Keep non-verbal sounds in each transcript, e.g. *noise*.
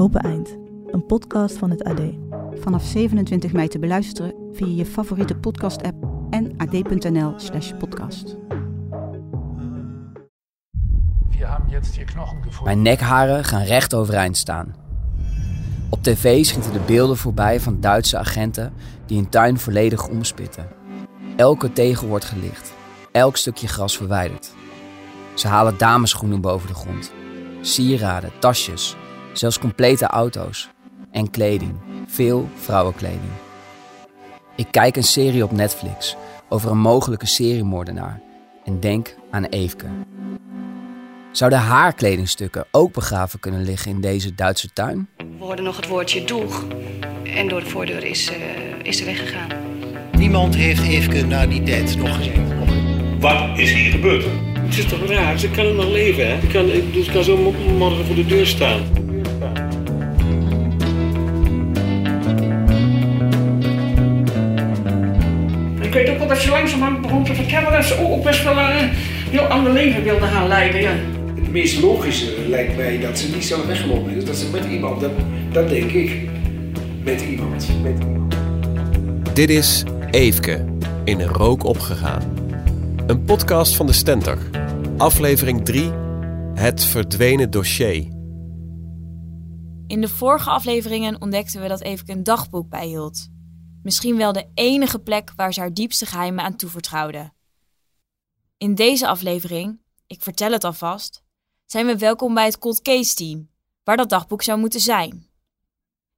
Open Eind, een podcast van het AD. Vanaf 27 mei te beluisteren via je favoriete podcast-app en ad.nl/slash podcast. Mijn nekharen gaan recht overeind staan. Op tv schieten de beelden voorbij van Duitse agenten die een tuin volledig omspitten. Elke tegel wordt gelicht, elk stukje gras verwijderd. Ze halen dameschoenen boven de grond, sieraden, tasjes, zelfs complete auto's en kleding, veel vrouwenkleding. Ik kijk een serie op Netflix over een mogelijke seriemoordenaar en denk aan Eefke. Zouden haar kledingstukken ook begraven kunnen liggen in deze Duitse tuin? We hoorden nog het woordje doeg en door de voordeur is, uh, is ze weggegaan. Niemand heeft Eefke na die tijd nog gezien. Wat is hier gebeurd? Het is toch raar? Ze kan nog leven, hè? Ik kan, dus ik kan zo morgen voor de deur staan. Dat je langzamerhand begon te vertellen dat ze ook best wel een heel ander leven wilde gaan leiden. Ja. Het meest logische lijkt mij dat ze niet zo weggelopen is. Dat ze met iemand, dat, dat denk ik. Met iemand. Met iemand. Dit is Eefke, in rook opgegaan. Een podcast van de Stentor. Aflevering 3, Het verdwenen dossier. In de vorige afleveringen ontdekten we dat Eefke een dagboek bijhield. Misschien wel de enige plek waar ze haar diepste geheimen aan toevertrouwde. In deze aflevering, ik vertel het alvast, zijn we welkom bij het Cold Case Team, waar dat dagboek zou moeten zijn.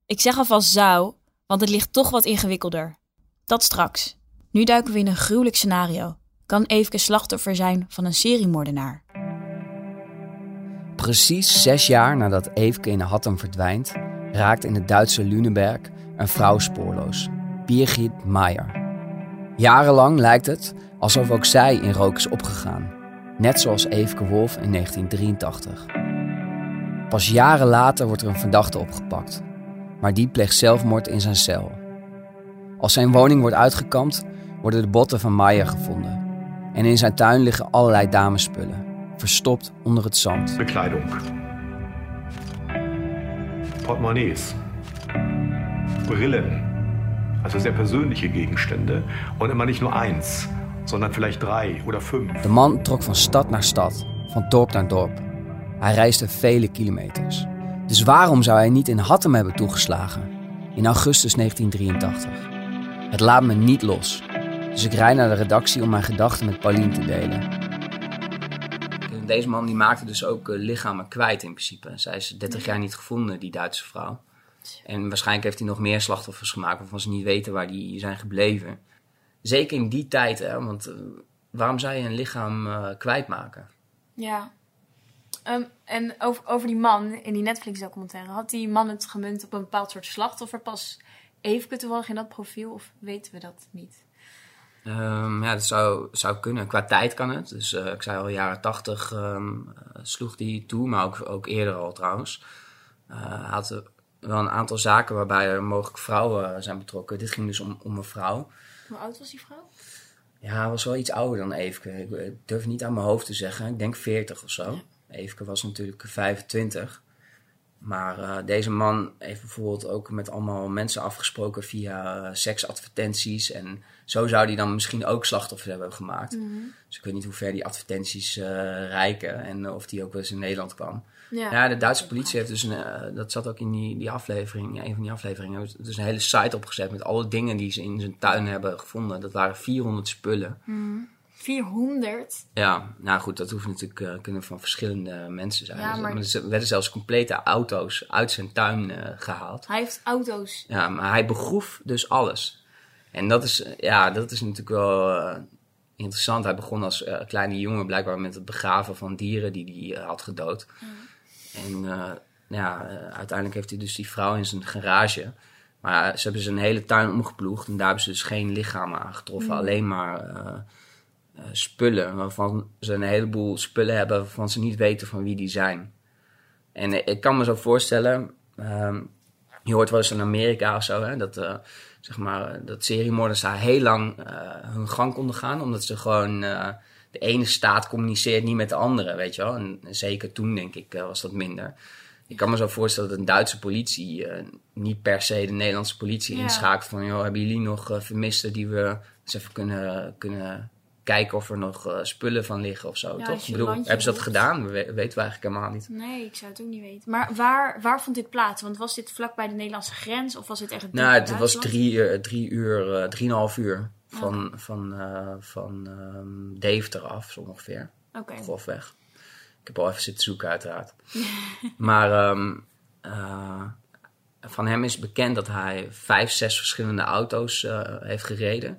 Ik zeg alvast zou, want het ligt toch wat ingewikkelder. Dat straks. Nu duiken we in een gruwelijk scenario. Kan Eefke slachtoffer zijn van een seriemoordenaar? Precies zes jaar nadat Eefke in Hattem verdwijnt, raakt in het Duitse Lüneberg een vrouw spoorloos. Birgit Meijer. Jarenlang lijkt het alsof ook zij in rook is opgegaan, net zoals Eefke Wolf in 1983. Pas jaren later wordt er een verdachte opgepakt, maar die pleegt zelfmoord in zijn cel. Als zijn woning wordt uitgekampt, worden de botten van Meijer gevonden. En in zijn tuin liggen allerlei damespullen, verstopt onder het zand. Bekleidung. Portemonnaies. Brillen. Also sehr persönliche Gegenstände und immer nicht nur eins, sondern vielleicht drei oder fünf. De man trok van stad naar stad, van dorp naar dorp. Hij reisde vele kilometers. Dus waarom zou hij niet in Hattem hebben toegeslagen? In augustus 1983. Het laat me niet los. Dus ik rijd naar de redactie om mijn gedachten met Pauline te delen. Deze man die maakte dus ook lichamen kwijt in principe. Zij is 30 jaar niet gevonden, die Duitse vrouw. En waarschijnlijk heeft hij nog meer slachtoffers gemaakt waarvan ze niet weten waar die zijn gebleven. Zeker in die tijd, hè, want uh, waarom zou je een lichaam uh, kwijtmaken? Ja. Um, en over, over die man in die Netflix-documentaire, had die man het gemunt op een bepaald soort slachtoffer? Pas even toevallig in dat profiel, of weten we dat niet? Um, ja, dat zou, zou kunnen. Qua tijd kan het. Dus uh, ik zei al, jaren tachtig um, sloeg die toe, maar ook, ook eerder al trouwens. Hij had wel een aantal zaken waarbij er mogelijk vrouwen zijn betrokken. Dit ging dus om, om een vrouw. Hoe oud was die vrouw? Ja, hij was wel iets ouder dan Eefke. Ik, ik durf niet aan mijn hoofd te zeggen. Ik denk 40 of zo. Ja. Eefke was natuurlijk 25. Maar uh, deze man heeft bijvoorbeeld ook met allemaal mensen afgesproken via uh, seksadvertenties. En zo zou hij dan misschien ook slachtoffers hebben gemaakt. Mhm. Mm -hmm. Dus ik weet niet hoe ver die advertenties uh, rijken en of die ook wel eens in Nederland kwam. Ja, ja de Duitse politie heeft dus, een, dat zat ook in die, die aflevering, ja, een van die afleveringen, dus een hele site opgezet met alle dingen die ze in zijn tuin hebben gevonden. Dat waren 400 spullen. Mm. 400? Ja, nou goed, dat hoeft natuurlijk uh, kunnen van verschillende mensen zijn. Ja, maar... Dus, er werden zelfs complete auto's uit zijn tuin uh, gehaald. Hij heeft auto's. Ja, maar hij begroef dus alles. En dat is, ja, dat is natuurlijk wel uh, interessant. Hij begon als kleine jongen blijkbaar met het begraven van dieren die hij had gedood. Mm. En nou ja, eh, uiteindelijk heeft hij dus die vrouw in zijn garage. Maar ze hebben zijn hele tuin omgeploegd en daar hebben ze dus geen lichamen aangetroffen. Mm. Alleen maar eh, eh, spullen, waarvan ze een heleboel spullen hebben waarvan ze niet weten van wie die zijn. En eh, ik kan me zo voorstellen, ehm, je hoort wel eens in Amerika of zo, hè, dat, eh, zeg maar, dat seriemoorders daar heel lang eh, hun gang konden gaan, omdat ze gewoon, eh, de ene staat communiceert niet met de andere, weet je wel. En zeker toen, denk ik, eh, was dat minder. Ik kan me zo voorstellen dat een Duitse politie eh, niet per se de Nederlandse politie Ja. inschakelt van, joh, hebben jullie nog eh, vermisten die we eens even kunnen, kunnen kijken of er nog spullen van liggen of zo, Ja, toch? Ik bedoel, hebben ze dat gedaan? We we- weten we eigenlijk helemaal niet. Nee, ik zou het ook niet weten. Maar waar, waar vond dit plaats? Want was dit vlak bij de Nederlandse grens of was dit echt Nou, het was drie, uur- drie uur, drieënhalf uur van, van, eh, van ehm, Deventer af, zo ongeveer. Oké. Grofweg. Ik heb al even zitten zoeken, uiteraard. *laughs* maar ehm, eh, van hem is bekend dat hij vijf, zes verschillende auto's eh, heeft gereden.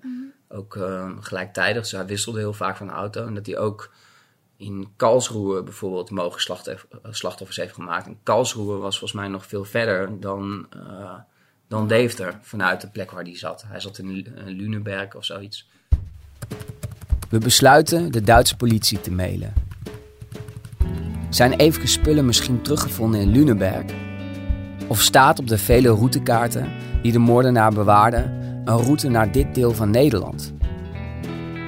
Ook ehm, gelijktijdig, dus hij wisselde heel vaak van auto. En dat hij ook in Karlsruhe bijvoorbeeld eh, slachtoffers heeft gemaakt. En Karlsruhe was volgens mij nog veel verder dan, dan Deventer, vanuit de plek waar hij zat. Hij zat in Lu- eh, of zoiets. We besluiten de Duitse politie te mailen. Zijn Eefke spullen misschien teruggevonden in Lüneburg? Of staat op de vele routekaarten die de moordenaar bewaarde een route naar dit deel van Nederland?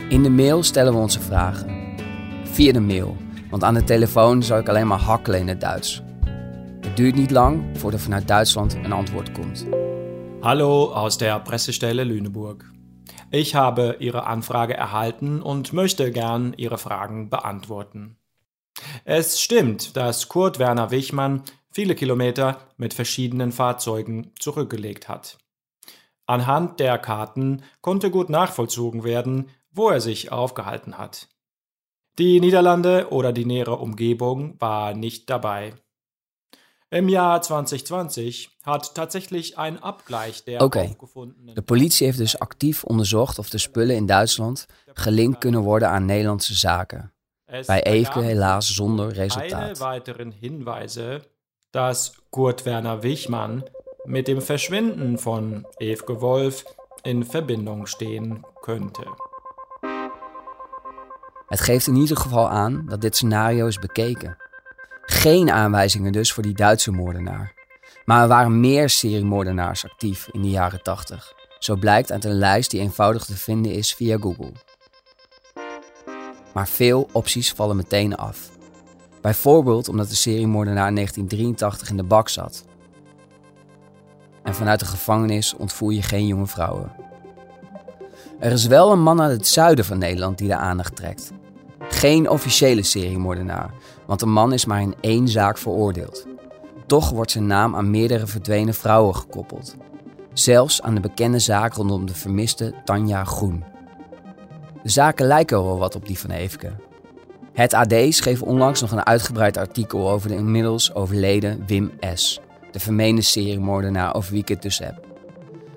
In de mail stellen we onze vragen. Via de mail, want aan de telefoon zou ik alleen maar hakkelen in het Duits. Het duurt niet lang voordat vanuit Duitsland een antwoord komt. Hallo aus der Pressestelle Lüneburg. Ich habe Ihre Anfrage erhalten und möchte gern Ihre Fragen beantworten. Es stimmt, dass Kurt Werner Wichmann viele Kilometer mit verschiedenen Fahrzeugen zurückgelegt hat. Anhand der Karten konnte gut nachvollzogen werden, wo er sich aufgehalten hat. Die Niederlande oder die nähere Umgebung war nicht dabei. Im Jahr 2020 hat tatsächlich ein Abgleich der Oké, aufgefundenen de politie heeft dus actief onderzocht of de spullen in Duitsland gelinkt kunnen worden aan Nederlandse zaken. Bij Eefke helaas zonder resultaat. weiteren Hinweise, dass Kurt Werner Wichmann mit dem Verschwinden von Eefke Wolf in Verbindung stehen könnte. Het geeft in ieder geval aan dat dit scenario is bekeken. Geen aanwijzingen dus voor die Duitse moordenaar. Maar er waren meer seriemoordenaars actief in de jaren 80. Zo blijkt uit een lijst die eenvoudig te vinden is via Google. Maar veel opties vallen meteen af. Bijvoorbeeld omdat de seriemoordenaar in 1983 in de bak zat. En vanuit de gevangenis ontvoer je geen jonge vrouwen. Er is wel een man uit het zuiden van Nederland die de aandacht trekt. Geen officiële seriemoordenaar, want de man is maar in één zaak veroordeeld. Toch wordt zijn naam aan meerdere verdwenen vrouwen gekoppeld. Zelfs aan de bekende zaak rondom de vermiste Tanja Groen. De zaken lijken wel wat op die van Eefke. Het AD schreef onlangs nog een uitgebreid artikel over de inmiddels overleden Wim S., de vermeende seriemoordenaar over wie ik het dus heb.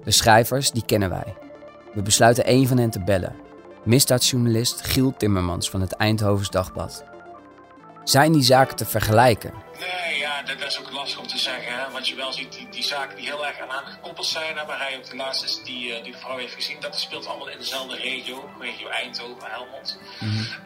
De schrijvers, die kennen wij. We besluiten één van hen te bellen. Misdaadjournalist Giel Timmermans van het Eindhovens Dagblad. Zijn die zaken te vergelijken? Nee, ja, dat, is ook lastig om te zeggen. Hè? Want je wel ziet, die, die zaken die heel erg aan elkaar gekoppeld zijn. Hè? Waar hij ook de laatste is die, eh, die vrouw heeft gezien. Dat speelt allemaal in dezelfde regio. Regio Eindhoven, Helmond.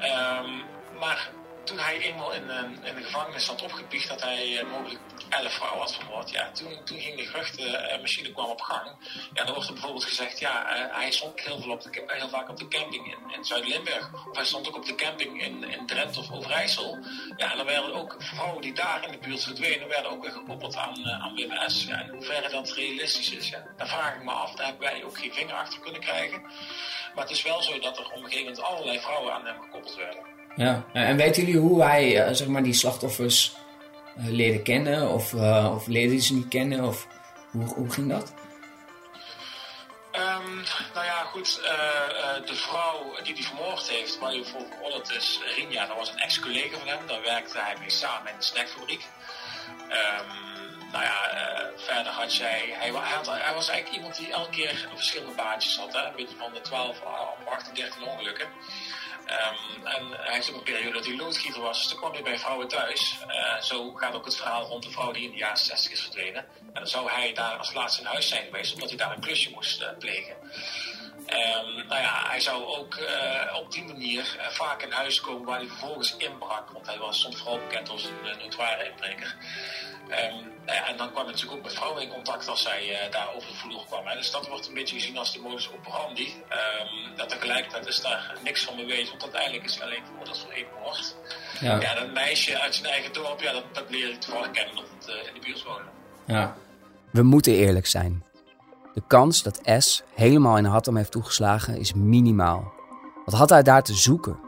Ehm, maar toen hij eenmaal in, een, in de gevangenis zat opgebiecht dat hij eh, mogelijk elf vrouwen had vermoord. Ja, toen, toen ging de geruchtenmachine kwam op gang. Ja, dan wordt er bijvoorbeeld gezegd, ja, eh, hij stond heel, veel op de, heel vaak op de camping in, in Zuid-Limburg. Of hij stond ook op de camping in, in Drenthe of Overijssel. Ja, en dan werden ook vrouwen die daar in de buurt verdwenen, werden ook weer gekoppeld aan, eh, aan WMS. Ja, in hoeverre dat realistisch is, ja, daar vraag ik me af. Daar hebben wij ook geen vinger achter kunnen krijgen. Maar het is wel zo dat er op een gegeven moment allerlei vrouwen aan hem gekoppeld werden. Ja, en weten jullie hoe hij eh, zeg maar die slachtoffers eh, leerde kennen? Of, eh, of leerde ze niet kennen? Of hoe, ging dat? Ehm, nou ja, goed. eh, eh, de vrouw die die vermoord heeft, waar hij voor is, Rinja, dat was een ex-collega van hem. Daar werkte hij mee samen in de snackfabriek. Ehm, nou ja, eh, verder had zij... Hij, hij, had, was eigenlijk iemand die elke keer verschillende baantjes had. Hè? Een beetje van de 12 of 18, 13 ongelukken. Ehm, en hij heeft ook een periode dat hij loodgieter was, dus toen kwam hij bij vrouwen thuis. Uh, zo gaat ook het verhaal rond de vrouw die in de jaren 60 is verdwenen. En dan zou hij daar als laatste in huis zijn geweest, omdat hij daar een klusje moest uh, plegen. Um, nou ja, hij zou ook uh, op die manier vaak in huis komen waar hij vervolgens inbrak. Want hij was soms vooral bekend als een notoire inbreker. Um, nou ja, en dan kwam hij natuurlijk ook met vrouwen in contact als hij daar over de vloer kwam. Hè. Dus dat wordt een beetje gezien als de modus operandi. Um, dat tegelijkertijd is daar niks van bewezen, want uiteindelijk is hij alleen voor één moord. Ja. ja, dat meisje uit zijn eigen dorp, ja, dat, dat leer ik toevallig kennen omdat het in de buurt woonde. Ja. We moeten eerlijk zijn. De kans dat S helemaal in Hattem heeft toegeslagen is minimaal. Wat had hij daar te zoeken?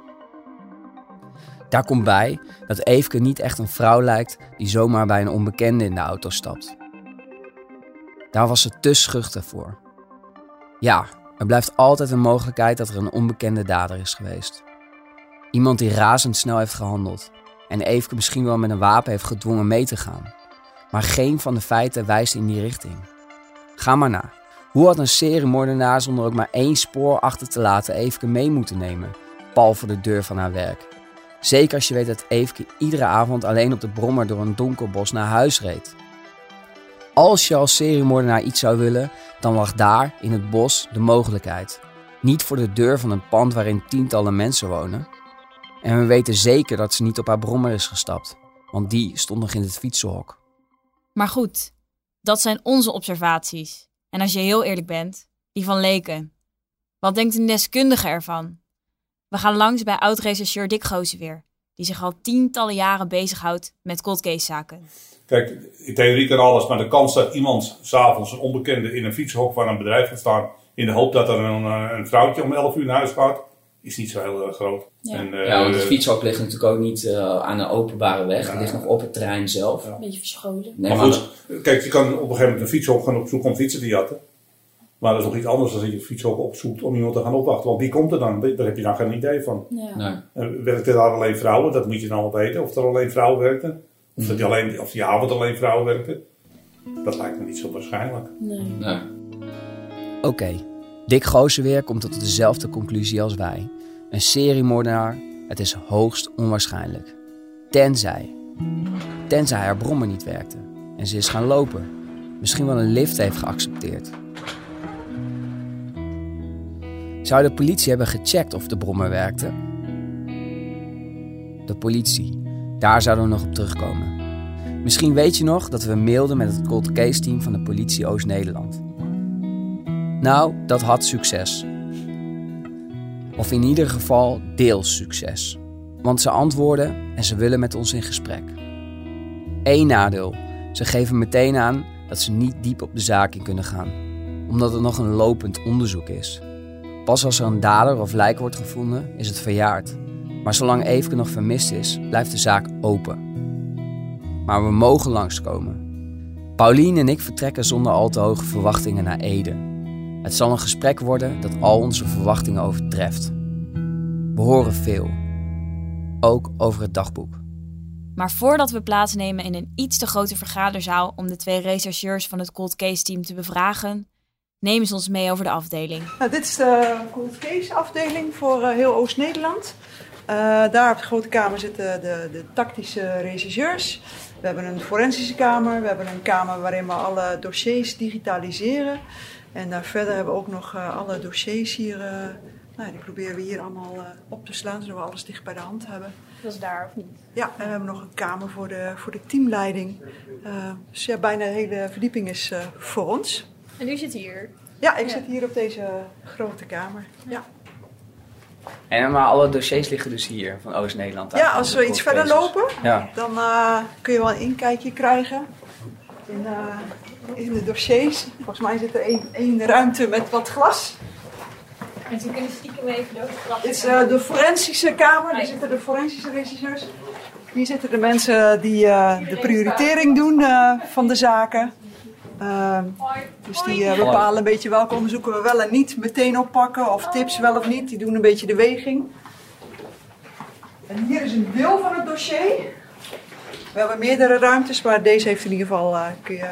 Daar komt bij dat Eefke niet echt een vrouw lijkt die zomaar bij een onbekende in de auto stapt. Daar was ze te schuchter voor. Ja, er blijft altijd een mogelijkheid dat er een onbekende dader is geweest. Iemand die razendsnel heeft gehandeld en Eefke misschien wel met een wapen heeft gedwongen mee te gaan. Maar geen van de feiten wijst in die richting. Ga maar na. Hoe had een seriemoordenaar zonder ook maar één spoor achter te laten Eefke mee moeten nemen? Pal voor de deur van haar werk. Zeker als je weet dat Eefke iedere avond alleen op de brommer door een donker bos naar huis reed. Als je als seriemoordenaar iets zou willen, dan lag daar, in het bos, de mogelijkheid. Niet voor de deur van een pand waarin tientallen mensen wonen. En we weten zeker dat ze niet op haar brommer is gestapt, want die stond nog in het fietsenhok. Maar goed, dat zijn onze observaties. En als je heel eerlijk bent, die van Leken. Wat denkt een deskundige ervan? We gaan langs bij oud-rechercheur Dick Gooseweer, die zich al tientallen jaren bezighoudt met cold case zaken. Kijk, in theorie kan alles, maar de kans dat iemand s'avonds een onbekende in een fietshok van een bedrijf gaat staan, in de hoop dat er een, eh, een vrouwtje om 11 uur naar huis gaat, is niet zo heel uh, groot. Ja, en, uh, ja want het fietshok ligt natuurlijk ook niet uh, aan een openbare weg. Ja. Het ligt nog op het terrein zelf. Een beetje verscholen. Nee, maar, maar goed, kijk, je kan op een gegeven moment een fietshok gaan opzoeken om fietsen te jatten. Maar dat is nog iets anders dan dat je fietshok opzoekt om iemand te gaan opwachten. Want wie komt er dan? Daar heb je dan geen idee van. Ja. Nee. werken er daar alleen vrouwen? Dat moet je dan wel weten. Of er alleen vrouwen werken. Of, dat die, alleen, of die avond alleen vrouwen werken. Dat lijkt me niet zo waarschijnlijk. Nee. nee. Oké, okay. Dick Gooseweer komt tot dezelfde conclusie als wij. Een seriemoordenaar, het is hoogst onwaarschijnlijk. Tenzij. Tenzij haar brommer niet werkte en ze is gaan lopen. Misschien wel een lift heeft geaccepteerd. Zou de politie hebben gecheckt of de brommer werkte? De politie. Daar zouden we nog op terugkomen. Misschien weet je nog dat we mailden met het cold case team van de politie Oost-Nederland. Nou, dat had succes. Of in ieder geval deels succes. Want ze antwoorden en ze willen met ons in gesprek. Eén nadeel. Ze geven meteen aan dat ze niet diep op de zaak in kunnen gaan. Omdat het nog een lopend onderzoek is. Pas als er een dader of lijk wordt gevonden, is het verjaard. Maar zolang Eefke nog vermist is, blijft de zaak open. Maar we mogen langskomen. Pauline en ik vertrekken zonder al te hoge verwachtingen naar Ede. Het zal een gesprek worden dat al onze verwachtingen overtreft. We horen veel. Ook over het dagboek. Maar voordat we plaatsnemen in een iets te grote vergaderzaal om de twee rechercheurs van het cold case team te bevragen, nemen ze ons mee over de afdeling. Nou, dit is de cold case afdeling voor uh, heel Oost-Nederland. Uh, daar op de grote kamer zitten de, de tactische rechercheurs. We hebben een forensische kamer. We hebben een kamer waarin we alle dossiers digitaliseren. En daar verder hebben we ook nog uh, alle dossiers hier. Uh, nou, die proberen we hier allemaal uh, op te slaan, zodat we alles dicht bij de hand hebben. Dat is daar of niet? Ja, en we hebben nog een kamer voor de, voor de teamleiding. dus ja, bijna de hele verdieping is voor ons. En u zit hier? Ja, ik ja. zit hier op deze grote kamer. Ja. En maar alle dossiers liggen dus hier van Oost-Nederland. Ja, als we iets verder lopen, ja. dan kun je wel een inkijkje krijgen. In, in de dossiers. Volgens mij zit er één, één ruimte met wat glas. En ze kunnen stiekem even door de. Dit is uh, de forensische kamer, daar zitten de forensische regisseurs. Hier zitten de mensen die uh, de prioritering doen uh, van de zaken. Dus die bepalen een beetje welke onderzoeken we wel en niet meteen oppakken. Of tips wel of niet. Die doen een beetje de weging. En hier is een deel van het dossier. We hebben meerdere ruimtes, maar deze heeft in ieder geval, kun je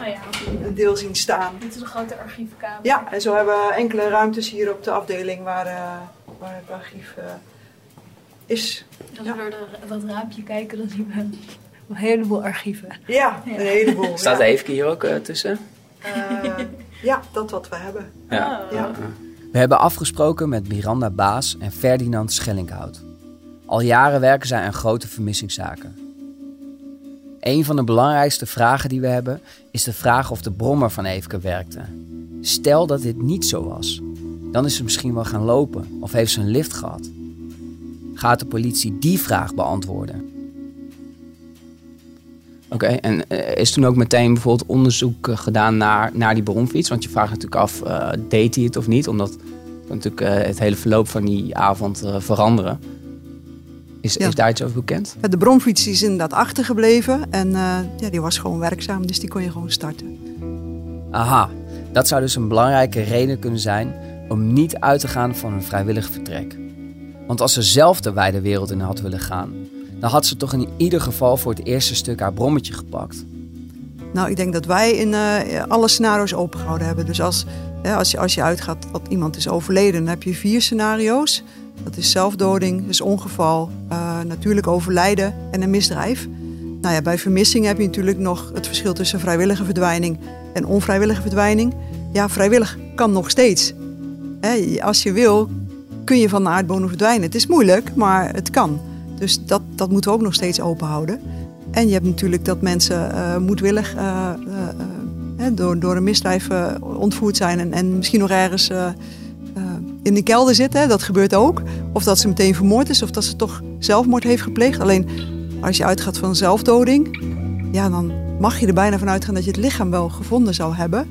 Oh ja. een deel zien staan. Dit is een grote archiefkamer. Ja, en zo hebben we enkele ruimtes hier op de afdeling waar, uh, waar het archief is... Als we door de- dat raampje kijken, dan zien we een, heleboel archieven. Ja, een heleboel. Staat ja. Eefke hier ook eh, tussen? Eh, ja, dat wat we hebben. Ja. Ja. We hebben afgesproken met Miranda Baas en Ferdinand Schellinghout. Al jaren werken zij aan grote vermissingszaken. Een van de belangrijkste vragen die we hebben is de vraag of de brommer van Eefke werkte. Stel dat dit niet zo was, dan is ze misschien wel gaan lopen of heeft ze een lift gehad. Gaat de politie die vraag beantwoorden? Oké, en eh, is toen ook meteen bijvoorbeeld onderzoek eh, gedaan naar, naar die bromfiets? Want je vraagt natuurlijk af, eh, deed hij het of niet? Omdat kan natuurlijk eh, het hele verloop van die avond eh, veranderen. Is, Ja. is daar iets over bekend? De bromfiets is inderdaad achtergebleven. En eh, ja, die was gewoon werkzaam, dus die kon je gewoon starten. Aha, dat zou dus een belangrijke reden kunnen zijn om niet uit te gaan van een vrijwillig vertrek. Want als ze zelf de wijde wereld in had willen gaan, dan had ze toch in ieder geval voor het eerste stuk haar brommetje gepakt. Nou, ik denk dat wij in eh, alle scenario's opengehouden hebben. Dus als, ja, als, je, als je uitgaat dat iemand is overleden, dan heb je vier scenario's. Dat is zelfdoding, dus ongeval, eh, natuurlijk overlijden en een misdrijf. Nou ja, bij vermissing heb je natuurlijk nog het verschil tussen vrijwillige verdwijning en onvrijwillige verdwijning. Ja, vrijwillig kan nog steeds. Hè, als je wil, kun je van de aardbodem verdwijnen. Het is moeilijk, maar het kan. Dus dat, dat moeten we ook nog steeds open houden. En je hebt natuurlijk dat mensen eh, moedwillig eh, eh, door, door een misdrijf ontvoerd zijn en, en misschien nog ergens in de kelder zitten. Dat gebeurt ook. Of dat ze meteen vermoord is, of dat ze toch zelfmoord heeft gepleegd. Alleen als je uitgaat van zelfdoding, ja, dan mag je er bijna van uitgaan dat je het lichaam wel gevonden zou hebben.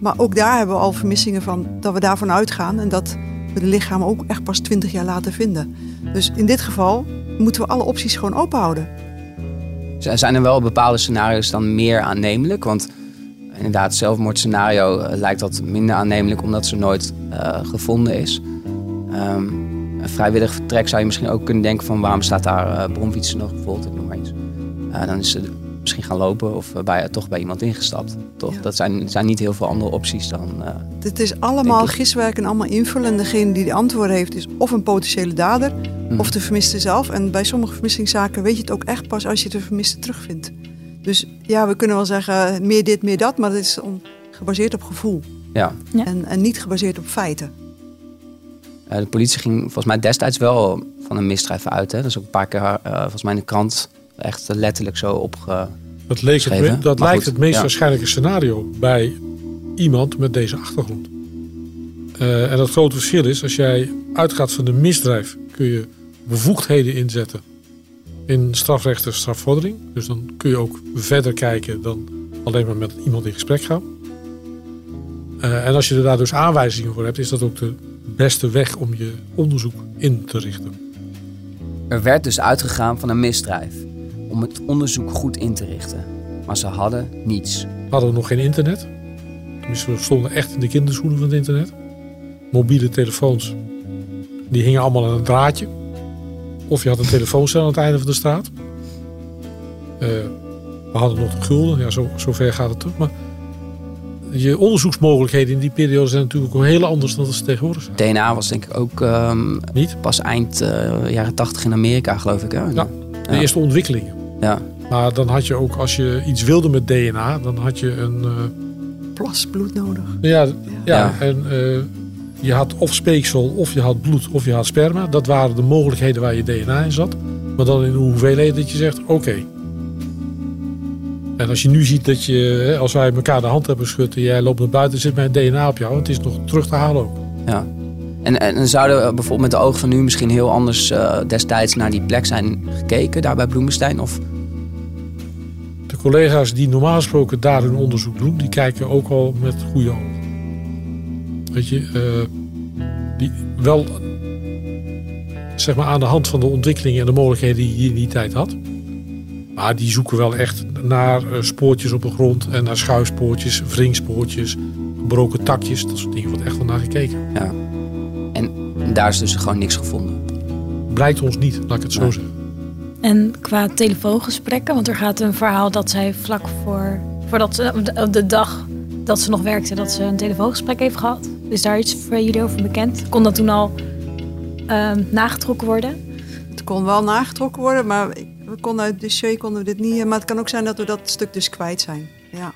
Maar ook daar hebben we al vermissingen van dat we daarvan uitgaan en dat we de lichamen ook echt pas twintig jaar later vinden. Dus in dit geval moeten we alle opties gewoon open houden. Z- Zijn er wel bepaalde scenario's dan meer aannemelijk? Want inderdaad, zelfmoordscenario eh, lijkt dat minder aannemelijk omdat ze nooit eh, gevonden is. Ehm, een vrijwillig vertrek zou je misschien ook kunnen denken van waarom staat daar eh bromfietsen nog bijvoorbeeld, noem maar. Eh, dan is ze misschien gaan lopen of eh, bij, toch bij iemand ingestapt. Toch? Dat zijn, zijn niet heel veel andere opties dan. eh, Het is allemaal giswerk en allemaal invullen. En degene die de antwoorden heeft is of een potentiële dader Mhm. of de vermiste zelf. En bij sommige vermissingszaken weet je het ook echt pas als je de vermiste terugvindt. Dus ja, we kunnen wel zeggen meer dit, meer dat. Maar het is gebaseerd op gevoel. ja. En, en niet gebaseerd op feiten. Eh, de politie ging volgens mij destijds wel van een misdrijf uit. Hè? Dat is ook een paar keer eh, volgens mij in de krant echt letterlijk zo opge. Dat, leek het, me- dat lijkt goed, het meest ja. waarschijnlijke scenario bij iemand met deze achtergrond. Eh, en het grote verschil is, als jij uitgaat van een misdrijf, kun je bevoegdheden inzetten in strafrecht en strafvordering. Dus dan kun je ook verder kijken dan alleen maar met iemand in gesprek gaan. Eh, en als je er daar dus aanwijzingen voor hebt, is dat ook de beste weg om je onderzoek in te richten. Er werd dus uitgegaan van een misdrijf om het onderzoek goed in te richten. Maar ze hadden niets. Hadden we nog geen internet. Tenminste, we stonden echt in de kinderschoenen van het internet. Mobiele telefoons, die hingen allemaal aan een draadje. Of je had een telefooncel aan het einde van de straat. Eh, we hadden nog de gulden, ja, zo, zo ver gaat het toch. Maar je onderzoeksmogelijkheden in die periode zijn natuurlijk ook heel anders dan ze tegenwoordig zijn. DNA was denk ik ook ehm, Niet? pas eind eh, jaren tachtig in Amerika, geloof ik. Hè? Ja, de eerste ontwikkelingen. Ja. Maar dan had je ook, als je iets wilde met DNA, dan had je een... eh, Plas bloed nodig. Ja, ja. Ja. en eh, je had of speeksel, of je had bloed, of je had sperma. Dat waren de mogelijkheden waar je DNA in zat. Maar dan in een hoeveelheid dat je zegt, oké. En als je nu ziet dat je, hè, als wij elkaar de hand hebben geschud en jij loopt naar buiten, zit mijn DNA op jou. Het is nog terug te halen ook. Ja. En, en en zouden we bijvoorbeeld met de ogen van nu misschien heel anders eh, destijds naar die plek zijn gekeken, daar bij Bloemenstein? Of De collega's die normaal gesproken daar hun onderzoek doen, die kijken ook al met goede ogen. Weet je, eh, die wel zeg maar aan de hand van de ontwikkelingen en de mogelijkheden die je in die tijd had. Maar die zoeken wel echt naar eh, spoortjes op de grond en naar schuifspoortjes, wringspoortjes, gebroken takjes. Dat soort dingen wordt echt wel naar gekeken. ja. En daar is dus gewoon niks gevonden. Blijkt ons niet, laat ik het zo zeggen. En qua telefoongesprekken, want er gaat een verhaal dat zij vlak voor voordat ze, de, de dag dat ze nog werkte, dat ze een telefoongesprek heeft gehad. Is daar iets voor jullie over bekend? Kon dat toen al ehm, nagetrokken worden? het kon wel nagetrokken worden, maar we konden uit het dossier konden we dit niet. Maar het kan ook zijn dat we dat stuk dus kwijt zijn. Ja.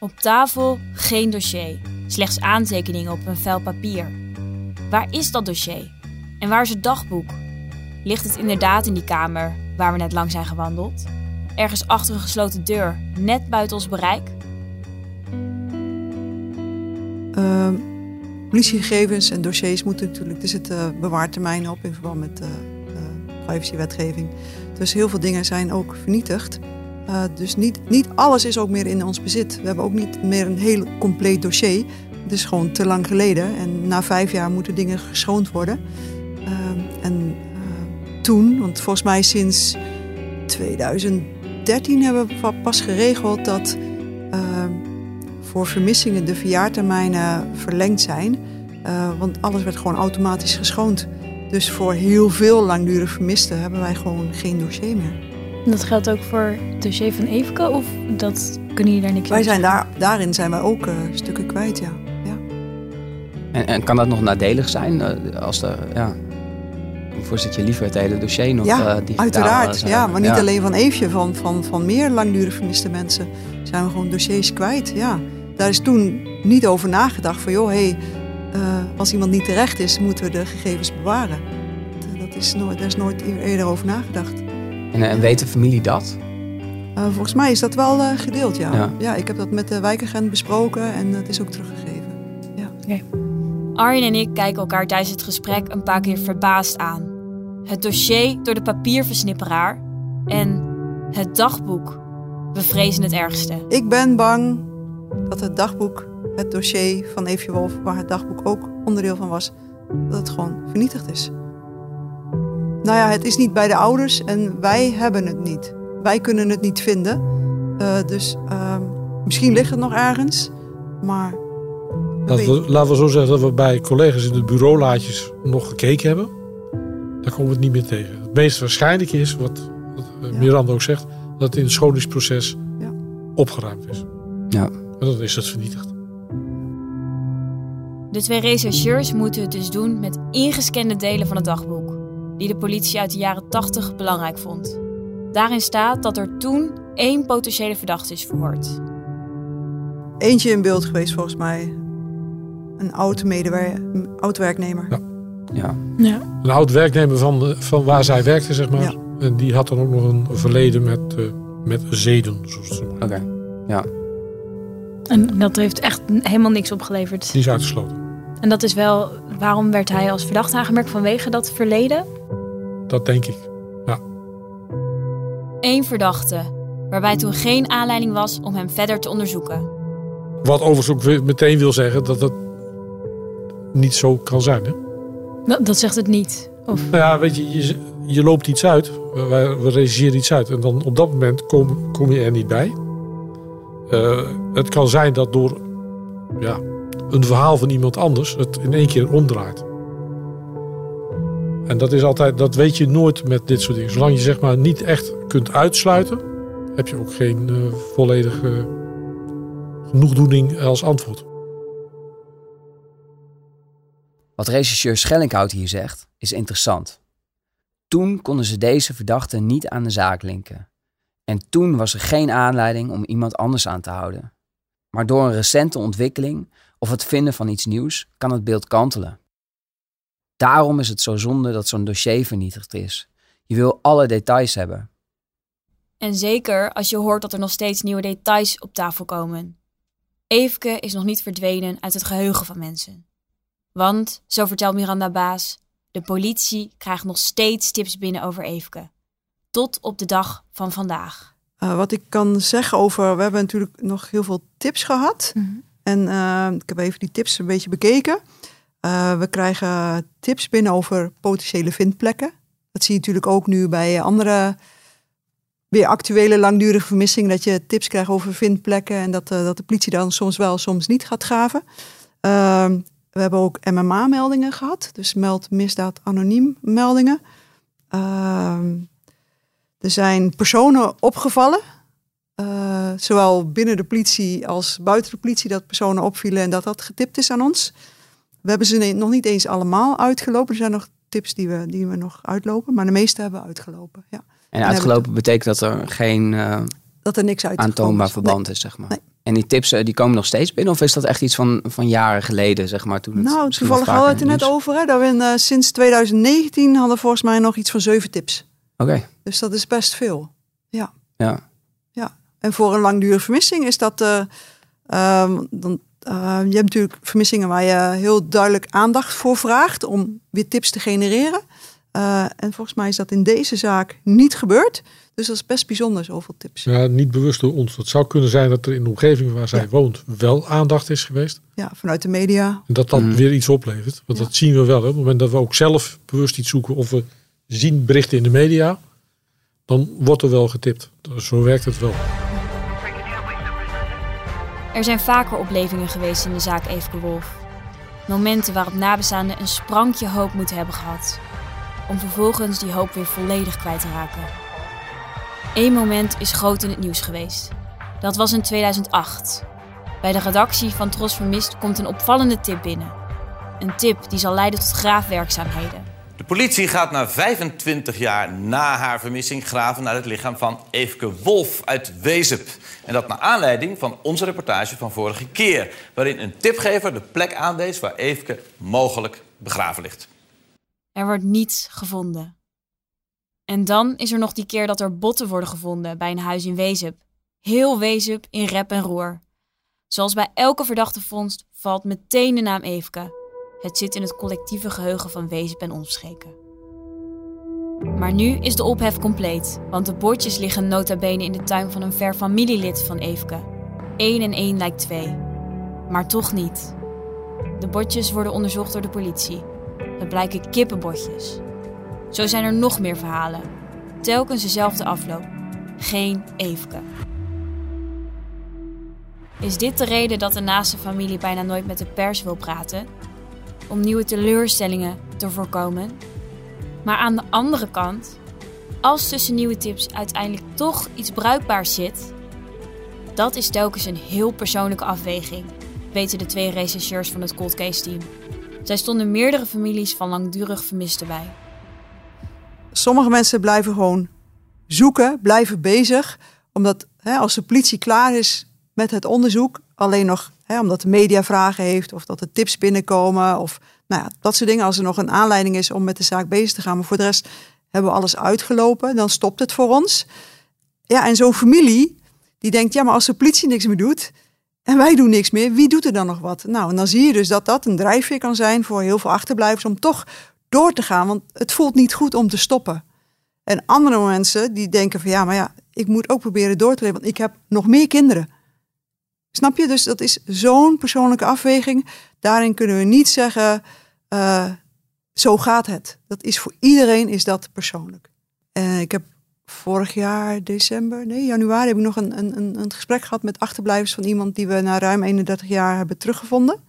Op tafel geen dossier, slechts aantekeningen op een vel papier. Waar is dat dossier? En waar is het dagboek? Ligt het inderdaad in die kamer waar we net lang zijn gewandeld? Ergens achter een gesloten deur, net buiten ons bereik? Uh, politiegegevens en dossiers moeten natuurlijk, er zitten bewaartermijnen op in verband met de privacywetgeving. Dus heel veel dingen zijn ook vernietigd. Uh, dus niet, niet alles is ook meer in ons bezit. We hebben ook niet meer een heel compleet dossier. Het is gewoon te lang geleden. En na vijf jaar moeten dingen geschoond worden. Uh, en toen, want volgens mij sinds 2013 hebben we pas geregeld dat voor vermissingen de verjaartermijnen verlengd zijn. want alles werd gewoon automatisch geschoond. Dus voor heel veel langdurig vermisten hebben wij gewoon geen dossier meer. Dat geldt ook voor het dossier van Evenke of dat kunnen jullie daar niks Wij zijn daar, daarin zijn wij ook uh, stukken kwijt, ja. ja. En, en, kan dat nog nadelig zijn uh, als er, ja, voor zit je liever het hele dossier nog ja, uh, digitaal? uiteraard. Ja, maar niet ja. alleen van Eefje, van, van, van meer langdurig vermiste mensen zijn we gewoon dossiers kwijt. Ja. Daar is toen niet over nagedacht van joh, hé, hey, uh, als iemand niet terecht is, moeten we de gegevens bewaren. Dat is nooit, daar is nooit eerder over nagedacht. En, en weet de familie dat? Uh, volgens mij is dat wel uh, gedeeld, ja. ja. ja. ik heb dat met de wijkagent besproken en het is ook teruggegeven. Ja. Okay. Arjen en ik kijken elkaar tijdens het gesprek een paar keer verbaasd aan. Het dossier door de papierversnipperaar en het dagboek. We vrezen het ergste. Ik ben bang dat het dagboek het dossier van Eefje Wolf, waar het dagboek ook onderdeel van was, dat het gewoon vernietigd is. Nou ja, het is niet bij de ouders en wij hebben het niet. Wij kunnen het niet vinden. Uh, dus uh, misschien ligt het nog ergens, maar. Laten we, laten we zo zeggen dat we bij collega's in de bureaulaadjes nog gekeken hebben. Daar komen we het niet meer tegen. Het meest waarschijnlijk is, wat, wat ja. Miranda ook zegt, dat het in het scholingsproces ja. opgeruimd is. Ja. En dan is het vernietigd. De twee rechercheurs moeten het dus doen met ingescande delen van het dagboek, die de politie uit de jaren 80 belangrijk vond. Daarin staat dat er toen één potentiële verdachte is verhoord. Eentje in beeld geweest volgens mij. Een oud medewerker, oud werknemer. Ja. Ja. ja. Een oud werknemer van, de, van waar zij werkte, zeg maar. Ja. En die had dan ook nog een verleden met, uh, met zeden, zoals ze Oké, okay. ja. En dat heeft echt helemaal niks opgeleverd. Die is uitgesloten. En dat is wel, waarom werd hij als verdachte aangemerkt vanwege dat verleden? Dat denk ik, ja. Eén verdachte, waarbij toen geen aanleiding was om hem verder te onderzoeken. Wat overigens ook meteen wil zeggen dat het niet zo kan zijn, hè? Dat, dat zegt het niet. Of... Nou ja, weet je, je, je loopt iets uit, we, we reageren iets uit en dan op dat moment kom, kom je er niet bij. Uh, het kan zijn dat door ja, een verhaal van iemand anders het in één keer omdraait. En dat is altijd, dat weet je nooit met dit soort dingen. Zolang je zeg maar niet echt kunt uitsluiten, heb je ook geen uh, volledige genoegdoening als antwoord. Wat rechercheur Schellinghout hier zegt, is interessant. Toen konden ze deze verdachte niet aan de zaak linken. En toen was er geen aanleiding om iemand anders aan te houden. Maar door een recente ontwikkeling of het vinden van iets nieuws kan het beeld kantelen. Daarom is het zo zonde dat zo'n dossier vernietigd is. Je wil alle details hebben. En zeker als je hoort dat er nog steeds nieuwe details op tafel komen. Eefke is nog niet verdwenen uit het geheugen van mensen. Want, zo vertelt Miranda Baas, de politie krijgt nog steeds tips binnen over Eefke tot op de dag van vandaag. Uh, wat ik kan zeggen over, we hebben natuurlijk nog heel veel tips gehad. Mm -hmm. En uh, ik heb even die tips een beetje bekeken. Uh, we krijgen tips binnen over potentiële vindplekken. Dat zie je natuurlijk ook nu bij andere weer actuele langdurige vermissingen. Dat je tips krijgt over vindplekken en dat, dat de politie dan soms wel, soms niet gaat graven. We hebben ook MMA-meldingen gehad. Dus meld misdaad anoniem meldingen. Ehm, er zijn personen opgevallen, uh, zowel binnen de politie als buiten de politie, dat personen opvielen en dat dat getipt is aan ons. We hebben ze nog niet eens allemaal uitgelopen. Er zijn nog tips die we, die we nog uitlopen. Maar de meeste hebben we uitgelopen, ja. En uitgelopen betekent dat er geen uh, dat er niks uit aantoonbaar verband is, zeg maar. Nee. En die tips die komen nog steeds binnen? Of is dat echt iets van, van jaren geleden, zeg maar? Toen het nou, toevallig hadden we het er net over. Hè, dat we in, uh, sinds 2019 hadden volgens mij nog iets van zeven tips. Oké. Dus dat is best veel. Ja. Ja. Ja. En voor een langdurige vermissing is dat... Uh, um, dan, uh, je hebt natuurlijk vermissingen waar je heel duidelijk aandacht voor vraagt... om weer tips te genereren. Uh, en volgens mij is dat in deze zaak niet gebeurd. Dus dat is best bijzonder, zoveel tips. Ja, niet bewust door ons. Het zou kunnen zijn dat er in de omgeving waar zij ja. woont wel aandacht is geweest. Ja, vanuit de media. En dat dat mm. weer iets oplevert. Want ja. dat zien we wel. Hè. Op het moment dat we ook zelf bewust iets zoeken of we zien berichten in de media, dan wordt er wel getipt. Dus zo werkt het wel. Er zijn vaker oplevingen geweest in de zaak Eefke Wolf. Momenten waarop nabestaanden een sprankje hoop moeten hebben gehad. Om vervolgens die hoop weer volledig kwijt te raken. Eén moment is groot in het nieuws geweest. Dat was in 2008. Bij de redactie van Tros Vermist komt een opvallende tip binnen. Een tip die zal leiden tot graafwerkzaamheden. De politie gaat na 25 jaar na haar vermissing graven naar het lichaam van Eefke Wolf uit Wezep. En dat naar aanleiding van onze reportage van vorige keer, waarin een tipgever de plek aanwees waar Eefke mogelijk begraven ligt. Er wordt niets gevonden. En dan is er nog die keer dat er botten worden gevonden bij een huis in Wezep. Heel Wezep in rep en roer. Zoals bij elke verdachte vondst valt meteen de naam Eefke. Het zit in het collectieve geheugen van Wezep en omstreken. Maar nu is de ophef compleet, want de bordjes liggen nota bene in de tuin van een ver familielid van Eefke. 1 en 1 lijkt 2. Maar toch niet. De bordjes worden onderzocht door de politie. Het blijken kippenbordjes. Zo zijn er nog meer verhalen. Telkens dezelfde afloop. Geen Eefke. Is dit de reden dat de naaste familie bijna nooit met de pers wil praten? Om nieuwe teleurstellingen te voorkomen? Maar aan de andere kant, als tussen nieuwe tips uiteindelijk toch iets bruikbaars zit, dat is telkens een heel persoonlijke afweging, weten de twee rechercheurs van het Cold Case team. Zij stonden meerdere families van langdurig vermisten bij. Sommige mensen blijven gewoon zoeken, blijven bezig. Omdat hè, als de politie klaar is met het onderzoek, alleen nog hè, omdat de media vragen heeft of dat er tips binnenkomen of nou ja, dat soort dingen. Als er nog een aanleiding is om met de zaak bezig te gaan. Maar voor de rest hebben we alles uitgelopen, dan stopt het voor ons. Ja, en zo'n familie die denkt, ja, maar als de politie niks meer doet en wij doen niks meer, wie doet er dan nog wat? Nou, en dan zie je dus dat dat een drijfveer kan zijn voor heel veel achterblijvers om toch door te gaan, want het voelt niet goed om te stoppen. En andere mensen die denken van ja, maar ja, ik moet ook proberen door te leven, want ik heb nog meer kinderen. Snap je? Dus dat is zo'n persoonlijke afweging. Daarin kunnen we niet zeggen, uh, zo gaat het. Dat is voor iedereen is dat persoonlijk. En ik heb vorig jaar december, nee januari, heb ik nog een, een, een gesprek gehad met achterblijvers van iemand die we na ruim 31 jaar hebben teruggevonden.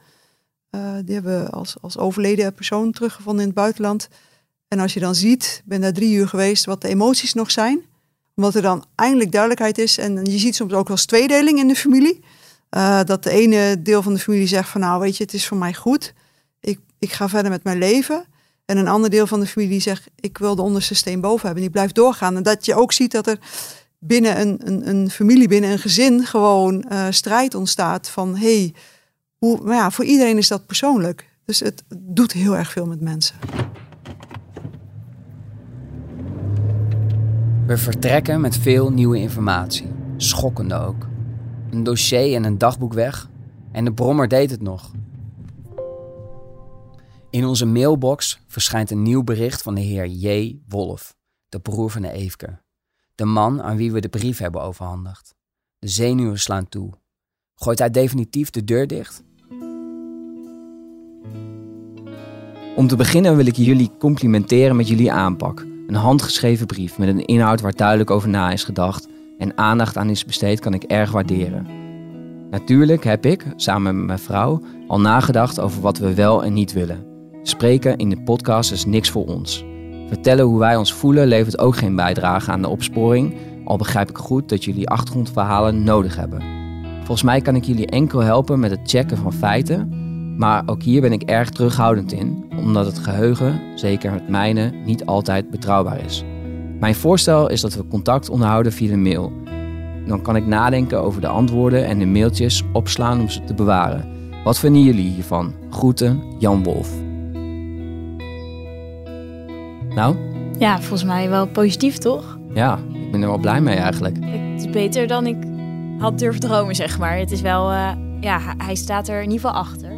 Uh, die hebben we als, als overleden persoon teruggevonden in het buitenland. En als je dan ziet, ben daar drie uur geweest, wat de emoties nog zijn. Omdat er dan eindelijk duidelijkheid is. En je ziet soms ook wel tweedeling in de familie. Uh, dat de ene deel van de familie zegt van nou weet je, het is voor mij goed. Ik, ik ga verder met mijn leven. En een ander deel van de familie zegt ik wil de onderste steen boven hebben. Die blijft doorgaan. En dat je ook ziet dat er binnen een, een, een familie, binnen een gezin gewoon uh, strijd ontstaat van hey, hoe, ja, voor iedereen is dat persoonlijk. Dus het doet heel erg veel met mensen. We vertrekken met veel nieuwe informatie. Schokkende ook. Een dossier en een dagboek weg. En de brommer deed het nog. In onze mailbox verschijnt een nieuw bericht van de heer J. Wolf, de broer van de Eefke. De man aan wie we de brief hebben overhandigd. De zenuwen slaan toe. Gooit hij definitief de deur dicht? Om te beginnen wil ik jullie complimenteren met jullie aanpak. Een handgeschreven brief met een inhoud waar duidelijk over na is gedacht en aandacht aan is besteed kan ik erg waarderen. Natuurlijk heb ik, samen met mijn vrouw, al nagedacht over wat we wel en niet willen. Spreken in de podcast is niks voor ons. Vertellen hoe wij ons voelen levert ook geen bijdrage aan de opsporing, al begrijp ik goed dat jullie achtergrondverhalen nodig hebben. Volgens mij kan ik jullie enkel helpen met het checken van feiten Maar ook hier ben ik erg terughoudend in, omdat het geheugen, zeker het mijne, niet altijd betrouwbaar is. Mijn voorstel is dat we contact onderhouden via de mail. Dan kan ik nadenken over de antwoorden en de mailtjes opslaan om ze te bewaren. Wat vinden jullie hiervan? Groeten, Jan Wolf. Nou, Ja, volgens mij wel positief, toch? ja, ik ben er wel blij mee eigenlijk. Het is beter dan ik had durven dromen, zeg maar. Het is wel, eh, ja, hij- staat er in ieder geval achter.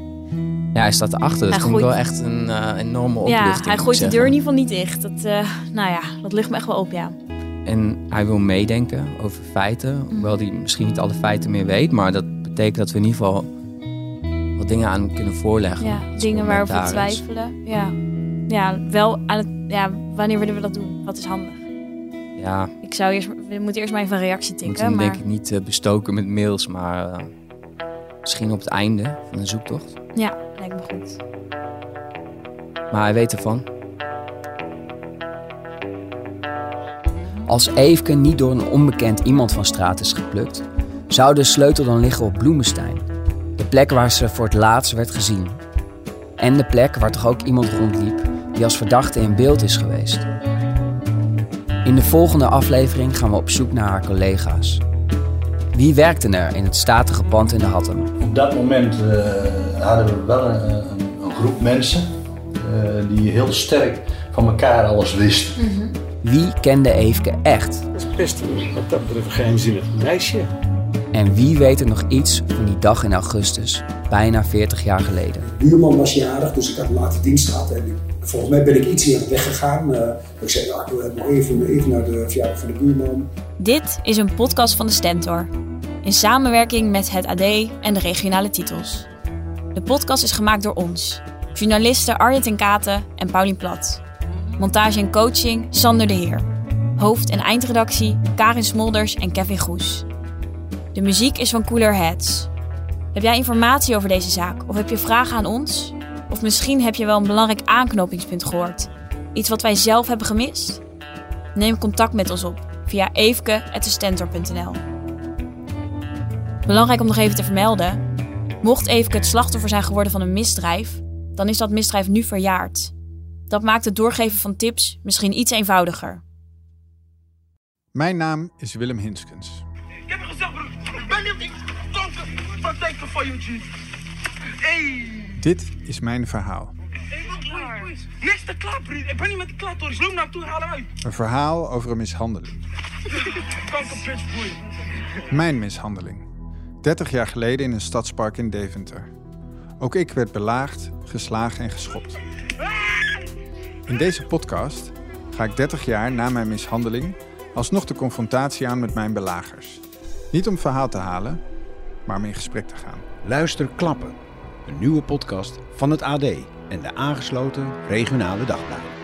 Ja, hij staat erachter, Hij dat vind ik wel echt een eh, enorme oplichting. Ja, hij gooit de deur in ieder geval niet dicht. Dat, eh, nou ja, dat lucht me echt wel op, ja. En hij wil meedenken over feiten, Mhm. hoewel hij misschien niet alle feiten meer weet. Maar dat betekent dat we in ieder geval wat dingen aan hem kunnen voorleggen. Ja, dingen waarover we is. twijfelen. Ja. ja, wel aan het, ja, wanneer willen we dat doen? Wat is handig? Ja, Ik zou eerst, we moeten eerst maar even een reactie tikken. hem Maar denk ik niet eh, bestoken met mails, maar eh, misschien op het einde van de zoektocht. ja, lijkt me goed. Maar hij weet ervan. Als Eefke niet door een onbekend iemand van straat is geplukt, zou de sleutel dan liggen op Bloemenstein. De plek waar ze voor het laatst werd gezien. En de plek waar toch ook iemand rondliep die als verdachte in beeld is geweest. In de volgende aflevering gaan we op zoek naar haar collega's. Wie werkte er in het statige pand in de Hattem? Op dat moment eh, hadden we wel een, een, een groep mensen eh, die heel sterk van elkaar alles wisten. Wie kende Eefke echt? Dat is best wat dat betreft een geheimzinnig meisje. En wie weet er nog iets van die dag in augustus, bijna 40 jaar geleden? De buurman was jarig, dus ik had een late dienst gehad. En ik- volgens mij ben ik iets eerder weggegaan. Eh, ik zei, ja, ik wil even, even naar de verjaardag van de buurman. Dit is een podcast van de Stentor. In samenwerking met het AD en de regionale titels. De podcast is gemaakt door ons. Journalisten Arjen ten Katen en Paulien Plat. Montage en coaching Sander de Heer. Hoofd- en eindredactie Karin Smolders en Kevin Goes. De muziek is van Cooler Heads. Heb jij informatie over deze zaak of heb je vragen aan ons? Of misschien heb je wel een belangrijk aanknopingspunt gehoord. Iets wat wij zelf hebben gemist? Neem contact met ons op via eefke.stentor.nl. Belangrijk om nog even te vermelden. Mocht Eefke het slachtoffer zijn geworden van een misdrijf, dan is dat misdrijf nu verjaard. Dat maakt het doorgeven van tips misschien iets eenvoudiger. Mijn naam is Willem Hinskens. Ik heb gezegd, broer. Ik ben niet van je, G. Hey. Dit is mijn verhaal. Niks broer. Ik ben niet met de naar hem toe, haal hem uit. Een verhaal over een mishandeling. Mijn mishandeling. 30 jaar geleden in een stadspark in Deventer. Ook ik werd belaagd, geslagen en geschopt. In deze podcast ga ik 30 jaar na mijn mishandeling alsnog de confrontatie aan met mijn belagers. Niet om verhaal te halen, maar om in gesprek te gaan. Luister Klappen, een nieuwe podcast van het AD en de aangesloten regionale dagbladen.